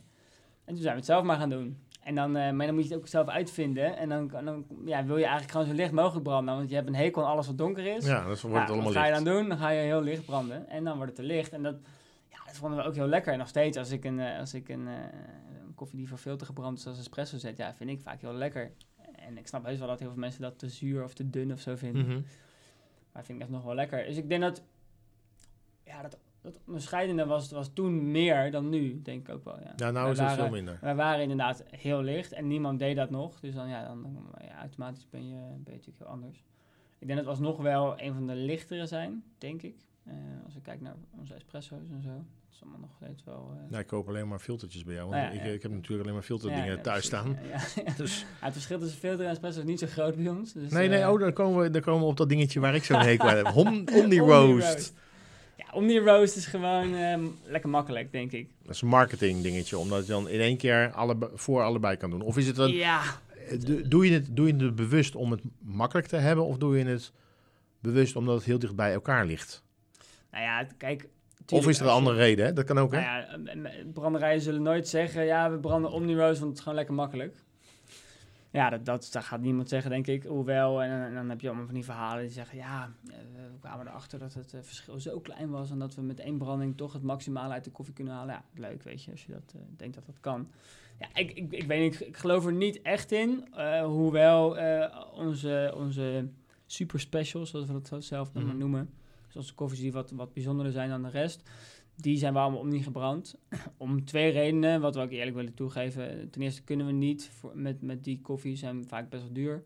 En toen zijn we het zelf maar gaan doen. En dan, maar dan moet je het ook zelf uitvinden. En dan, dan ja, wil je eigenlijk gewoon zo licht mogelijk branden. Want je hebt een hekel aan alles wat donker is. Ja, dat wordt Ja, het allemaal wat ga je licht. dan doen? Dan ga je heel licht branden. En dan wordt het te licht. En dat, ja, dat vonden we ook heel lekker. En nog steeds, als ik een, als ik een koffie die voor veel te gebrand is als espresso zet, ja, vind ik vaak heel lekker. En ik snap heus wel dat heel veel mensen dat te zuur of te dun of zo vinden. Mhm. Maar vind ik echt nog wel lekker. Dus ik denk dat, ja, dat, dat onderscheidende was, was toen meer dan nu, denk ik ook wel. Ja, Ja, nou Wij is het waren- veel minder. Wij waren inderdaad heel licht en niemand deed dat nog. Dus dan, ja, dan, ja, automatisch ben je, ben je natuurlijk heel anders. Ik denk dat we alsnog wel een van de lichtere zijn, denk ik. Eh, als ik kijk naar onze espresso's en zo. Is allemaal nog steeds wel... eh, Ja, ik koop alleen maar filtertjes bij jou. Want Nou ja, ik, ja. ik heb natuurlijk alleen maar filterdingen thuis staan. Dus, het verschil tussen filter en espresso is niet zo groot bij ons. Dus, nee, nee, eh, oh, dan komen, we, dan komen we op dat dingetje waar ik zo'n hekel aan heb. Hom, Omni Omni Roast. Ja, Omni Roast is gewoon ehm, lekker makkelijk, denk ik. Dat is een marketing dingetje, omdat je dan in één keer alle, voor allebei kan doen. Of is het een, Ja, do- doe, je het, doe je het bewust om het makkelijk te hebben, of doe je het bewust omdat het heel dicht bij elkaar ligt? nou ja, het- of is er een je- andere reden, hè? Dat kan ook, hè? Nou ja, branderijen zullen nooit zeggen, ja, we branden Omni Roast, want het is gewoon lekker makkelijk. Ja, dat, dat, dat gaat niemand zeggen, denk ik. Hoewel, en, en dan heb je allemaal van die verhalen die zeggen, ja, eh, we kwamen erachter dat het eh, verschil zo klein was en dat we met één branding toch het maximale uit de koffie kunnen halen. Ja, leuk, weet je, als je dat eh, denkt dat dat kan. Ja, ik, ik, ik weet niet, ik, geloof er niet echt in, hoewel onze, onze super specials, zoals we dat zelf Mhm. noemen, dus onze koffies die wat, wat bijzonderder zijn dan de rest, die zijn we allemaal om niet gebrand. Om twee redenen, wat we ook eerlijk willen toegeven. Ten eerste kunnen we niet, voor, met, met die koffie zijn vaak best wel duur.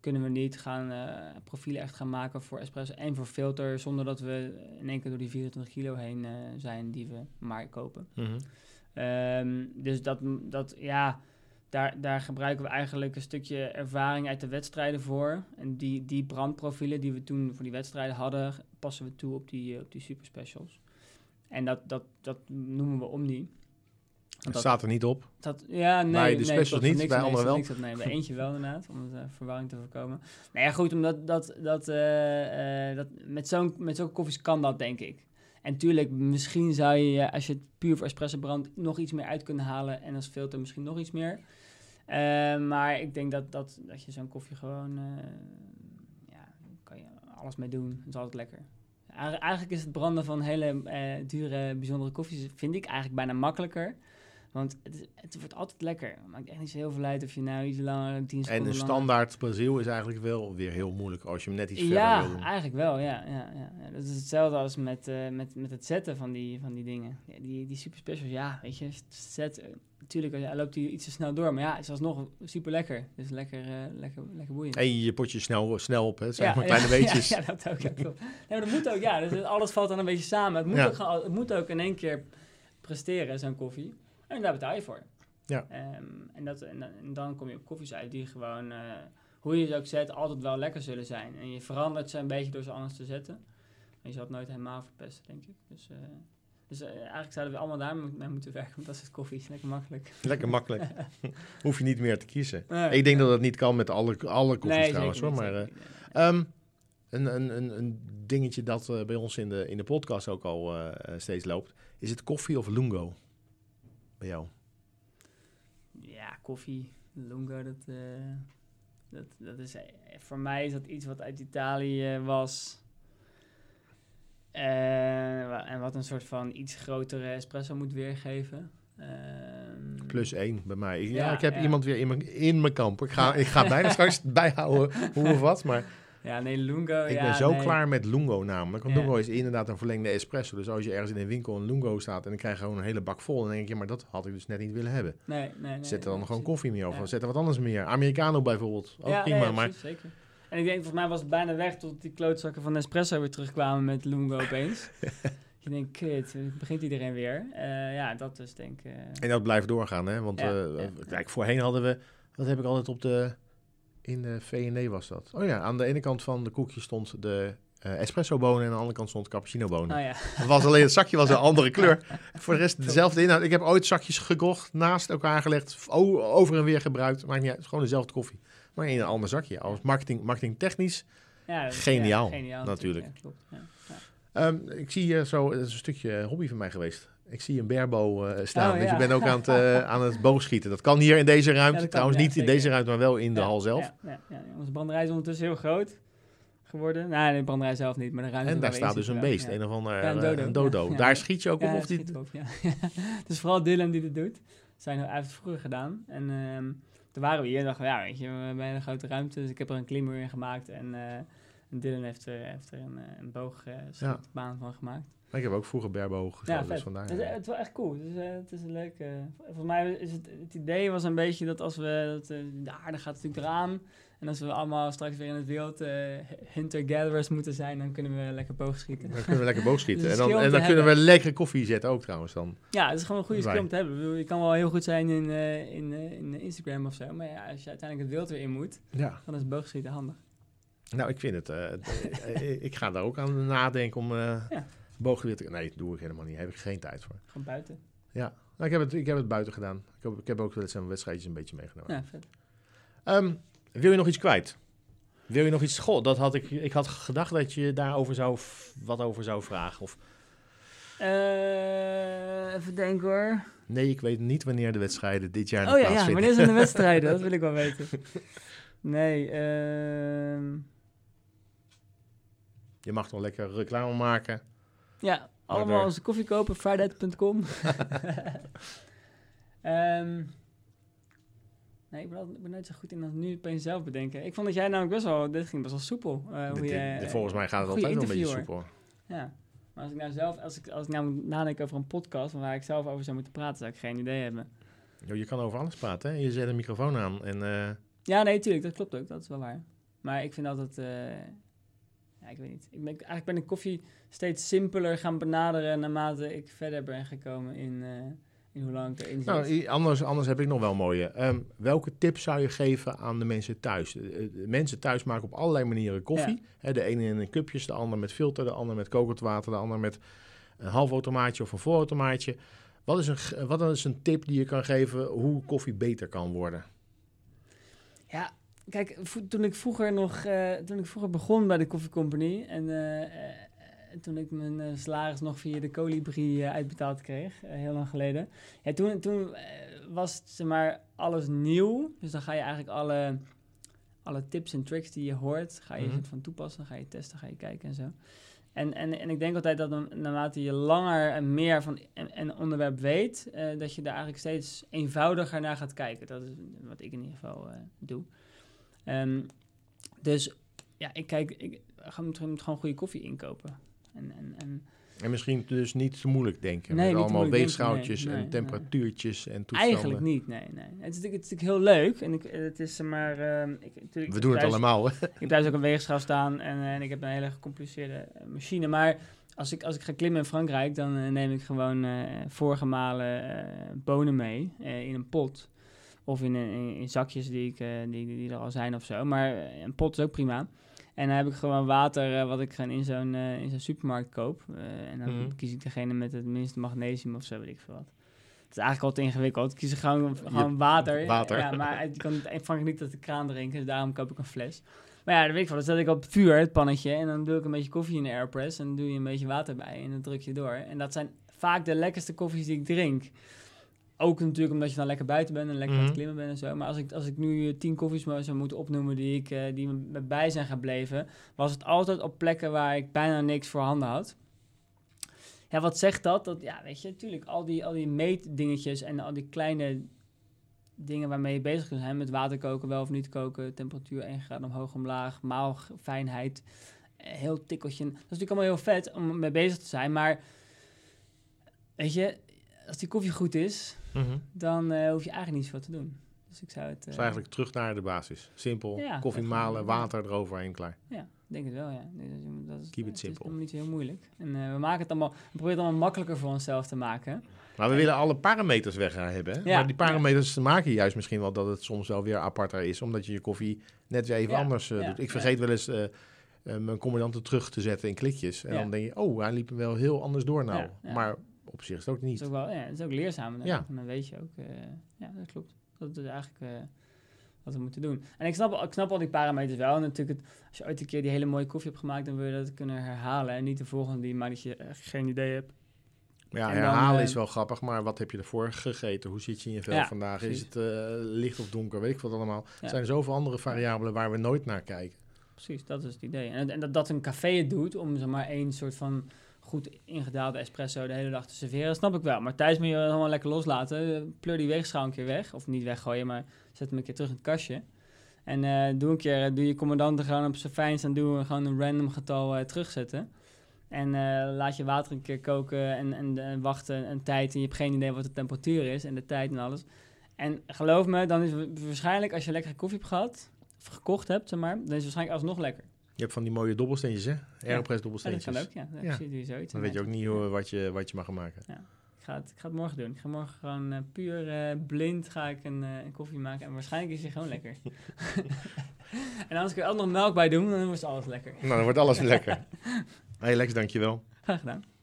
Kunnen we niet gaan eh, profielen echt gaan maken voor espresso en voor filter. Zonder dat we in één keer door die 24 kilo heen eh, zijn die we maar kopen. Mhm. Ehm, dus dat, dat ja, daar, daar gebruiken we eigenlijk een stukje ervaring uit de wedstrijden voor. En die, die brandprofielen die we toen voor die wedstrijden hadden, passen we toe op die, eh, op die super specials. En dat, dat, dat noemen we Omni. Dat, staat er niet op. dat, ja, nee, Bij de nee, specials niet, niks- bij anderen staat wel. niks op, nee, bij eentje wel inderdaad, om het, eh, verwarring te voorkomen. Nou ja, goed, omdat dat, dat, eh, dat met zo'n met zo'n koffies kan dat, denk ik. En tuurlijk, misschien zou je, als je het puur voor espresso brandt, nog iets meer uit kunnen halen. En als filter misschien nog iets meer. Maar ik denk dat, dat, dat je zo'n koffie gewoon, ja, kan je alles mee doen. Het is altijd lekker. Eigen- Eigenlijk is het branden van hele eh, dure, bijzondere koffies, vind ik eigenlijk bijna makkelijker. Want het, is- het wordt altijd lekker. Het maakt echt niet zo heel veel uit of je nou iets langer, tien En seconden een langer- standaard Brazil is eigenlijk wel weer heel moeilijk als je hem net iets verder Ja, wil doen. eigenlijk wel, ja. ja, ja, ja. Dat is hetzelfde als met, eh, met, met het zetten van die, van die dingen. Ja, die, die super specials, ja, weet je, zet, eh, natuurlijk ja, loopt hij iets te snel door, maar ja, het is alsnog super lekker. Dus lekker, eh, lekker, lekker boeiend. En je potje snel, snel op, hè? Het zijn Ja, maar ja, kleine beetjes. Ja, dat ook. Nee, maar dat moet ook, ja. Dus alles valt dan een beetje samen. Het moet, ook, het moet ook in één keer presteren, zo'n koffie. En daar betaal je voor. Ja. Ehm, en, dat, en, dan- en dan kom je op koffies uit die gewoon, eh, hoe je ze ook zet, altijd wel lekker zullen zijn. En je verandert ze een beetje door ze anders te zetten. En je zal het nooit helemaal verpesten, denk ik. Dus, eh, dus eh, eigenlijk zouden we allemaal daar mee moeten werken, want dat is het koffie. is Lekker makkelijk. Lekker makkelijk. Hoef je niet meer te kiezen. Nee, ik denk nee. dat dat niet kan met alle, alle koffies Nee, trouwens, hoor. Maar eh, ehm, een, een, een, een dingetje dat eh, bij ons in de, in de podcast ook al steeds loopt. Is het koffie of lungo? Bij jou? Ja, koffie, lungo, dat, dat, dat is... Voor mij is dat iets wat uit Italië was. Eh, en wat een soort van iets grotere espresso moet weergeven. Ehm, Plus één bij mij. Ik, ja, Ja, ik heb ja. iemand weer in mijn, in mijn kamp. Ik ga, ik ga bijna straks bijhouden hoe of wat. Maar Ja, nee, lungo, ik ja, ben zo nee. klaar met lungo namelijk. Want Ja. lungo is inderdaad een verlengde espresso. Dus als je ergens in een winkel een lungo staat en dan krijg je gewoon een hele bak vol. Dan denk je, maar dat had ik dus net niet willen hebben. Nee, nee, nee. Zet er dan gewoon koffie meer over. Ja. Zet er wat anders meer. Americano bijvoorbeeld. Ook ja, prima. ja, ja, maar precies, zeker. En ik denk, volgens mij was het bijna weg tot die klootzakken van Nespresso weer terugkwamen met lungo opeens. je denkt, kut, begint iedereen weer. Eh, ja, dat is denk ik... eh, En dat blijft doorgaan, hè? Want Ja, eh, ja. kijk, voorheen hadden we, dat heb ik altijd op de, in de V&D was dat. Oh ja, aan de ene kant van de koekje stond de eh, espresso bonen en aan de andere kant stond cappuccino bonen. Oh ja. Het was alleen het zakje was een andere kleur. Voor de rest dezelfde inhoud. Ik heb ooit zakjes gekocht, naast elkaar gelegd, over en weer gebruikt. Maakt niet uit, het is gewoon dezelfde koffie. Maar in een ander zakje. Als marketing, marketing technisch. Ja, dat is- Geniaal, ja, geniaal natuurlijk. Ja, klopt. Ja. Ja. Ehm, ik zie hier zo, het is een stukje hobby van mij geweest. Ik zie een berbo eh, staan. Oh, Dus je bent ook aan het, eh, aan het boogschieten. Dat kan hier in deze ruimte. Dat Trouwens niet in deze ruimte, maar wel in de hal zelf. Ja. Onze branderij is ondertussen heel groot geworden. Nou, de branderij zelf niet, maar de ruimte En daar staat dus een beest, een of ander een eh, dodo. een dodo. Ja, Daar schiet je ook op? Of dat op, ja. Het is vooral Dylan die dit doet. Zijn, hij heeft het vroeger gedaan. En ehm, toen waren we hier en dachten we, ja, weet je, we hebben een grote ruimte. Dus ik heb er een klimmuur in gemaakt. En, eh, en Dylan heeft er, heeft er een, eh, een boogschietbaan van gemaakt. Ik heb ook vroeger berbo geschoten, Ja, dus vandaar. Het, is, het is wel echt cool. Het is, eh, het is een leuk... eh, volgens mij is het, het idee was een beetje dat als we... Dat, eh, de aarde gaat natuurlijk eraan. En als we allemaal straks weer in het wild eh, hunter-gatherers moeten zijn, dan kunnen we lekker boogschieten. Dan kunnen we lekker boogschieten. Dus en dan, en dan kunnen we lekkere koffie zetten ook trouwens dan. Ja, het is gewoon een goede skill om te hebben. Bedoel, je kan wel heel goed zijn in, eh, in, eh, in Instagram of zo, maar ja, als je uiteindelijk het wild weer in moet, Ja. dan is boogschieten handig. Nou, ik vind het. ik ga daar ook aan nadenken om Ja. booggeweer te... Nee, dat doe ik helemaal niet. Daar heb ik geen tijd voor. Gewoon buiten. Nou, ik, heb het, ik heb het buiten gedaan. Ik heb, ik heb ook wel eens een wedstrijdjes een beetje meegenomen. Ja, vet. Ehm, wil je nog iets kwijt? Wil je nog iets... Goh, dat had ik... Ik had gedacht dat je daarover zou... wat over zou vragen. Of Eh, even denken hoor. nee, ik weet niet wanneer de wedstrijden dit jaar Oh ja, wanneer zijn de wedstrijden? Dat wil ik wel weten. Nee, ehm, Je mag nog lekker reclame maken. ja, allemaal onze koffie kopen, friday.com. Ehm nee, ik ben, nooit zo goed in dat nu opeens zelf bedenken. Ik vond dat jij namelijk best wel, dit ging best wel soepel. eh, hoe je, dit- volgens mij gaat het altijd wel een beetje soepel. Ja, maar als ik nou zelf, als ik, als ik nou moet nadenken over een podcast waar ik zelf over zou moeten praten, zou ik geen idee hebben. Jo, Je kan over alles praten. Hè? Je zet een microfoon aan en... eh, Ja, nee, tuurlijk, dat klopt ook, dat is wel waar. Maar ik vind altijd, eh, ja, ik weet niet. Ik ben, eigenlijk ben ik koffie steeds simpeler gaan benaderen naarmate ik verder ben gekomen in, in hoe lang ik erin zit. Nou, anders, anders heb ik nog wel mooie. Ehm, welke tips zou je geven aan de mensen thuis? Eh, eh, de mensen thuis maken op allerlei manieren koffie. De ene in een cupjes, de ander met filter, de ander met kokend water, de ander met een halfautomaatje of een volautomaatje. Wat is een, wat is een tip die je kan geven hoe koffie beter kan worden? Ja, kijk, toen ik vroeger nog, eh, toen ik vroeger begon bij de Coffee Company en eh, toen ik mijn eh, salaris nog via de Colibri eh, uitbetaald kreeg, eh, heel lang geleden. Ja, toen toen was het, zeg maar alles nieuw, dus dan ga je eigenlijk alle, alle tips en tricks die je hoort, ga je soort van toepassen, ga je testen, ga je kijken en zo. En, en, en ik denk altijd dat dan, naarmate je langer en meer van een, onderwerp weet, dat je daar eigenlijk steeds eenvoudiger naar gaat kijken. Dat is wat ik in ieder geval doe. Ehm, dus ja, ik kijk, ik ga gewoon goede koffie inkopen. En, en, en En misschien dus niet te moeilijk denken. Nee, met allemaal weegschaaltjes nee, nee, en temperatuurtjes en toestanden. eigenlijk niet, nee, nee. Het is, natuurlijk- het is natuurlijk heel leuk. En ik, het is eh, maar... ehm, ik, natuurlijk, We doen het allemaal. Hè? Ik heb thuis ook een weegschaal staan en, eh, en ik heb een hele gecompliceerde eh, machine. Maar als ik, als ik ga klimmen in Frankrijk, dan eh, neem ik gewoon eh voorgemalen eh, bonen mee eh, in een pot. Of in, in, in zakjes die, ik, eh, die, die er al zijn of zo. Maar eh, een pot is ook prima. En dan heb ik gewoon water eh, wat ik gewoon in zo'n eh, in zo'n supermarkt koop. Eh, en dan Mhm. kies ik degene met het minste magnesium of zo, weet ik veel wat. Het is eigenlijk altijd ingewikkeld. Ik kies gewoon, gewoon water. water. Ja, maar ik kan Frankrijk niet uit de kraan drinken, dus daarom koop ik een fles. Maar ja, dat weet ik wel. Dan zet ik op het vuur, het pannetje, en dan doe ik een beetje koffie in de airpress. En dan doe je een beetje water bij en dan druk je door. En dat zijn vaak de lekkerste koffies die ik drink. Ook natuurlijk omdat je dan lekker buiten bent en lekker aan Mhm. het klimmen bent en zo. Maar als ik, als ik nu eh, tien koffies maar zou moeten opnoemen die, ik, eh, die me bij zijn gebleven, was het altijd op plekken waar ik bijna niks voor handen had. Ja, wat zegt dat? Dat, ja, weet je, natuurlijk, al die, al die meetdingetjes en al die kleine dingen waarmee je bezig kunt zijn, met water koken, wel of niet koken, temperatuur 1 graad omhoog, omlaag, maalfijnheid, eh, heel tikkeltje. Dat is natuurlijk allemaal heel vet om mee bezig te zijn, maar weet je, als die koffie goed is, Mhm. dan eh, hoef je eigenlijk niet zoveel te doen. Dus ik zou het... Dus eh, eigenlijk terug naar de basis. Simpel, Ja, koffie malen, water eroverheen, klaar. Ja, denk het wel, ja. Dat is- Dat is, Keep it het simple. is helemaal niet heel moeilijk. En eh, we maken het allemaal, we proberen het allemaal makkelijker voor onszelf te maken. Maar we willen alle parameters weg gaan hebben. Hè? Ja, maar die parameters maken juist misschien wel dat het soms wel weer aparter is. Omdat je je koffie net weer even Ja, anders doet. Ik vergeet wel eens mijn commandanten terug te zetten in klikjes. En dan denk je, oh, hij liep hem wel heel anders door nou. Maar op zich is het ook niet. is ook wel, ja, is ook leerzaam. En Ja. dan weet je ook, eh, ja, dat klopt. Dat is eigenlijk eh, wat we moeten doen. En ik snap, ik snap al die parameters wel. En natuurlijk, het, als je ooit een keer die hele mooie koffie hebt gemaakt, dan wil je dat kunnen herhalen. En niet de volgende die maar dat je echt geen idee hebt. Ja, En herhalen eh, is wel grappig, maar wat heb je ervoor gegeten? Hoe zit je in je vel Ja, vandaag? precies. Is het licht of donker? Weet ik wat allemaal. Er zijn zoveel andere variabelen waar we nooit naar kijken. Precies, dat is het idee. En, en dat, dat een café het doet om zeg maar één soort van goed ingedaalde espresso de hele dag te serveren, snap ik wel. Maar thuis moet je het allemaal lekker loslaten. Pleur die weegschaal een keer weg. Of niet weggooien, maar zet hem een keer terug in het kastje. En eh, doe een keer, doe je commandanten gewoon op zijn fijnst en doe gewoon een random getal eh, terugzetten. En eh, laat je water een keer koken en, en, en wachten een tijd. En je hebt geen idee wat de temperatuur is en de tijd en alles. En geloof me, dan is het waarschijnlijk als je lekkere koffie hebt gehad, gekocht hebt, maar, dan is het waarschijnlijk alsnog lekker. Je hebt van die mooie dobbelsteentjes, hè? Aeropress Ja, dat dobbelsteentjes. kan ook, ja. Dan Ja. zoiets. Dan weet je ook niet hoe, wat, je, wat je mag gaan maken. Ik ga, het, ik ga het morgen doen. Ik ga morgen gewoon eh, puur eh, blind ga ik een, eh, een koffie maken. En waarschijnlijk is hij gewoon lekker. en als ik er ook nog melk bij doe, dan wordt alles lekker. Nou, dan wordt alles lekker. Hey Lex, dankjewel. Graag gedaan.